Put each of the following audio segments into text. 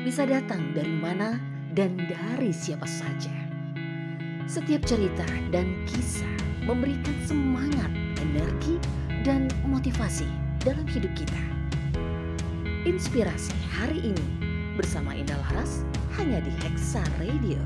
bisa datang dari mana dan dari siapa saja. Setiap cerita dan kisah memberikan semangat, energi, dan motivasi dalam hidup kita. Inspirasi hari ini bersama Indah Laras hanya di Hexa Radio.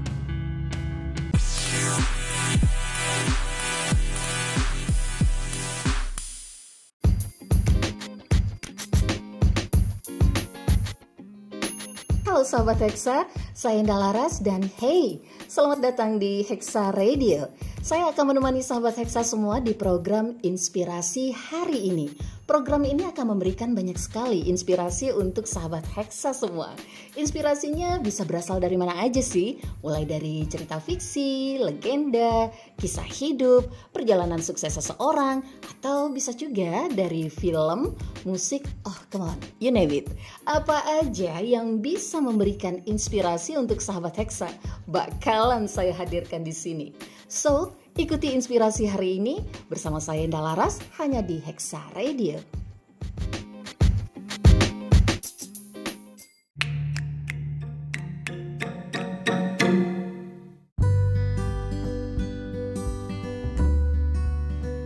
Sahabat Hexa, saya Indah Laras dan hey, selamat datang di Hexa Radio. Saya akan menemani sahabat Hexa semua di program Inspirasi hari ini Program ini akan memberikan banyak sekali inspirasi untuk sahabat Hexa semua. Inspirasinya bisa berasal dari mana aja sih? Mulai dari cerita fiksi, legenda, kisah hidup, perjalanan sukses seseorang, atau bisa juga dari film, musik, oh come on, you name it. Apa aja yang bisa memberikan inspirasi untuk sahabat Hexa, bakalan saya hadirkan di sini. So, Ikuti inspirasi hari ini bersama saya Indah Laras hanya di Hexa Radio.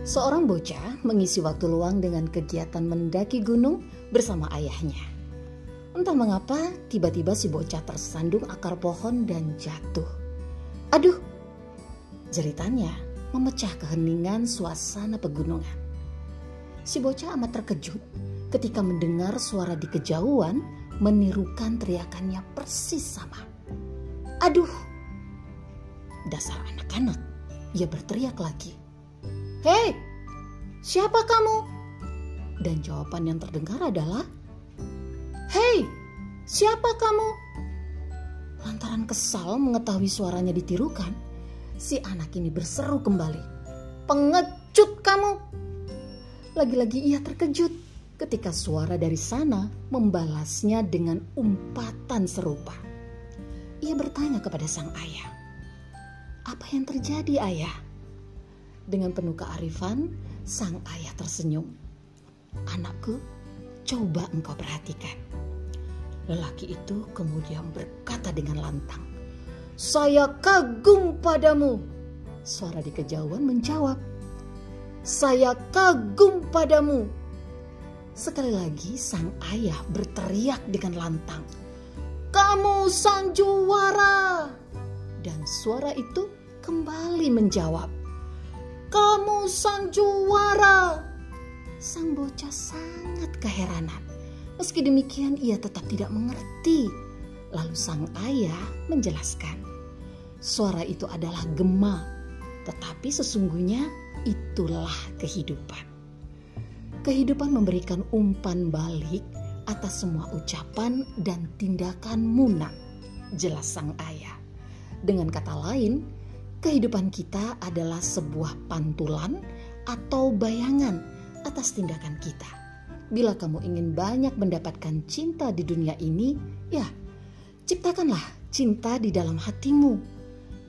Seorang bocah mengisi waktu luang dengan kegiatan mendaki gunung bersama ayahnya. Entah mengapa, tiba-tiba si bocah tersandung akar pohon dan jatuh. Aduh, Jeritannya memecah keheningan suasana pegunungan. Si bocah amat terkejut ketika mendengar suara di kejauhan menirukan teriakannya persis sama. Aduh! Dasar anak-anak, ia berteriak lagi. Hei, siapa kamu? Dan jawaban yang terdengar adalah, Hei, siapa kamu? Lantaran kesal mengetahui suaranya ditirukan, si anak ini berseru kembali. Pengecut kamu! Lagi-lagi ia terkejut ketika suara dari sana membalasnya dengan umpatan serupa. Ia bertanya kepada sang ayah, "Apa yang terjadi, ayah?" Dengan penuh kearifan, sang ayah tersenyum. "Anakku, coba engkau perhatikan." Lelaki itu kemudian berkata dengan lantang, saya kagum padamu. Suara di kejauhan menjawab, Saya kagum padamu. Sekali lagi sang ayah berteriak dengan lantang, Kamu sang juara. Dan suara itu kembali menjawab, Kamu sang juara. Sang bocah sangat keheranan. Meski demikian ia tetap tidak mengerti. Lalu sang ayah menjelaskan, Suara itu adalah gema, tetapi sesungguhnya itulah kehidupan. Kehidupan memberikan umpan balik atas semua ucapan dan tindakan munak, jelas sang ayah. Dengan kata lain, kehidupan kita adalah sebuah pantulan atau bayangan atas tindakan kita. Bila kamu ingin banyak mendapatkan cinta di dunia ini, ya, ciptakanlah cinta di dalam hatimu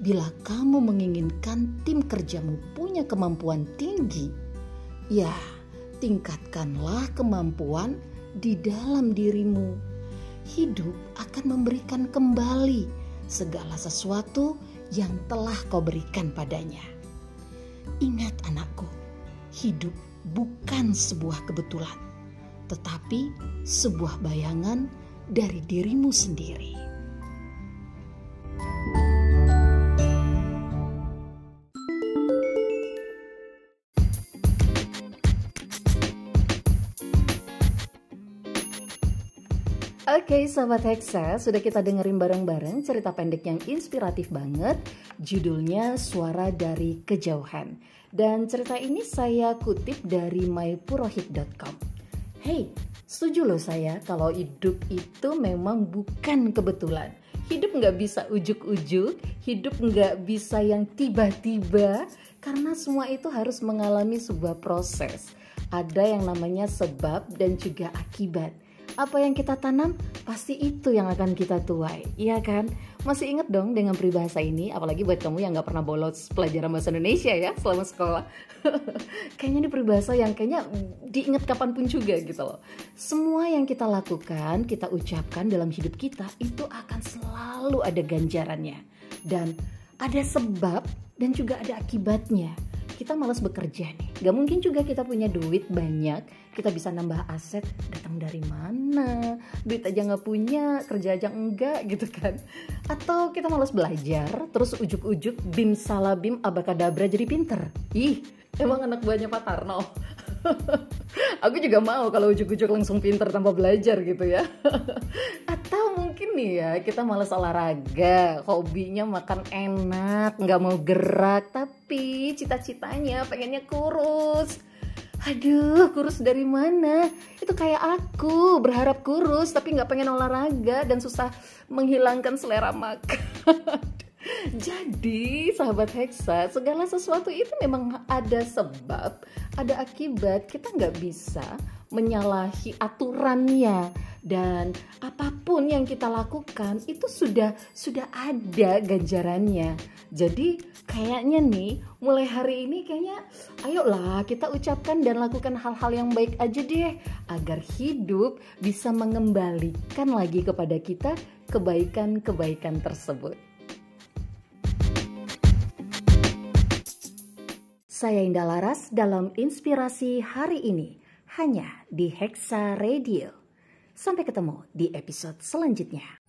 bila kamu menginginkan tim kerjamu punya kemampuan tinggi, ya tingkatkanlah kemampuan di dalam dirimu. Hidup akan memberikan kembali segala sesuatu yang telah kau berikan padanya. Ingat anakku, hidup bukan sebuah kebetulan, tetapi sebuah bayangan dari dirimu sendiri. Oke, okay, sahabat Hexa, sudah kita dengerin bareng-bareng cerita pendek yang inspiratif banget. Judulnya Suara dari Kejauhan. Dan cerita ini saya kutip dari mypurohit.com. Hey, setuju loh saya kalau hidup itu memang bukan kebetulan. hidup nggak bisa ujuk-ujuk, hidup nggak bisa yang tiba-tiba, karena semua itu harus mengalami sebuah proses. Ada yang namanya sebab dan juga akibat apa yang kita tanam pasti itu yang akan kita tuai, iya kan? Masih inget dong dengan peribahasa ini, apalagi buat kamu yang gak pernah bolos pelajaran bahasa Indonesia ya selama sekolah. kayaknya ini peribahasa yang kayaknya diingat kapan pun juga gitu loh. Semua yang kita lakukan, kita ucapkan dalam hidup kita itu akan selalu ada ganjarannya. Dan ada sebab dan juga ada akibatnya kita malas bekerja nih. Gak mungkin juga kita punya duit banyak, kita bisa nambah aset datang dari mana? Duit aja nggak punya, kerja aja enggak gitu kan? Atau kita malas belajar, terus ujuk-ujuk bim salah bim abakadabra jadi pinter. Ih, emang anak buahnya Pak Tarno. Aku juga mau kalau ujuk-ujuk langsung pinter tanpa belajar gitu ya. Mungkin nih ya kita malas olahraga, hobinya makan enak, nggak mau gerak, tapi cita-citanya pengennya kurus. Aduh, kurus dari mana? Itu kayak aku, berharap kurus tapi nggak pengen olahraga dan susah menghilangkan selera makan. Jadi, sahabat Hexa, segala sesuatu itu memang ada sebab, ada akibat. Kita nggak bisa menyalahi aturannya dan apa pun yang kita lakukan itu sudah sudah ada ganjarannya. Jadi kayaknya nih mulai hari ini kayaknya ayolah kita ucapkan dan lakukan hal-hal yang baik aja deh agar hidup bisa mengembalikan lagi kepada kita kebaikan-kebaikan tersebut. Saya Indah Laras dalam inspirasi hari ini hanya di Hexa Radio. Sampai ketemu di episode selanjutnya.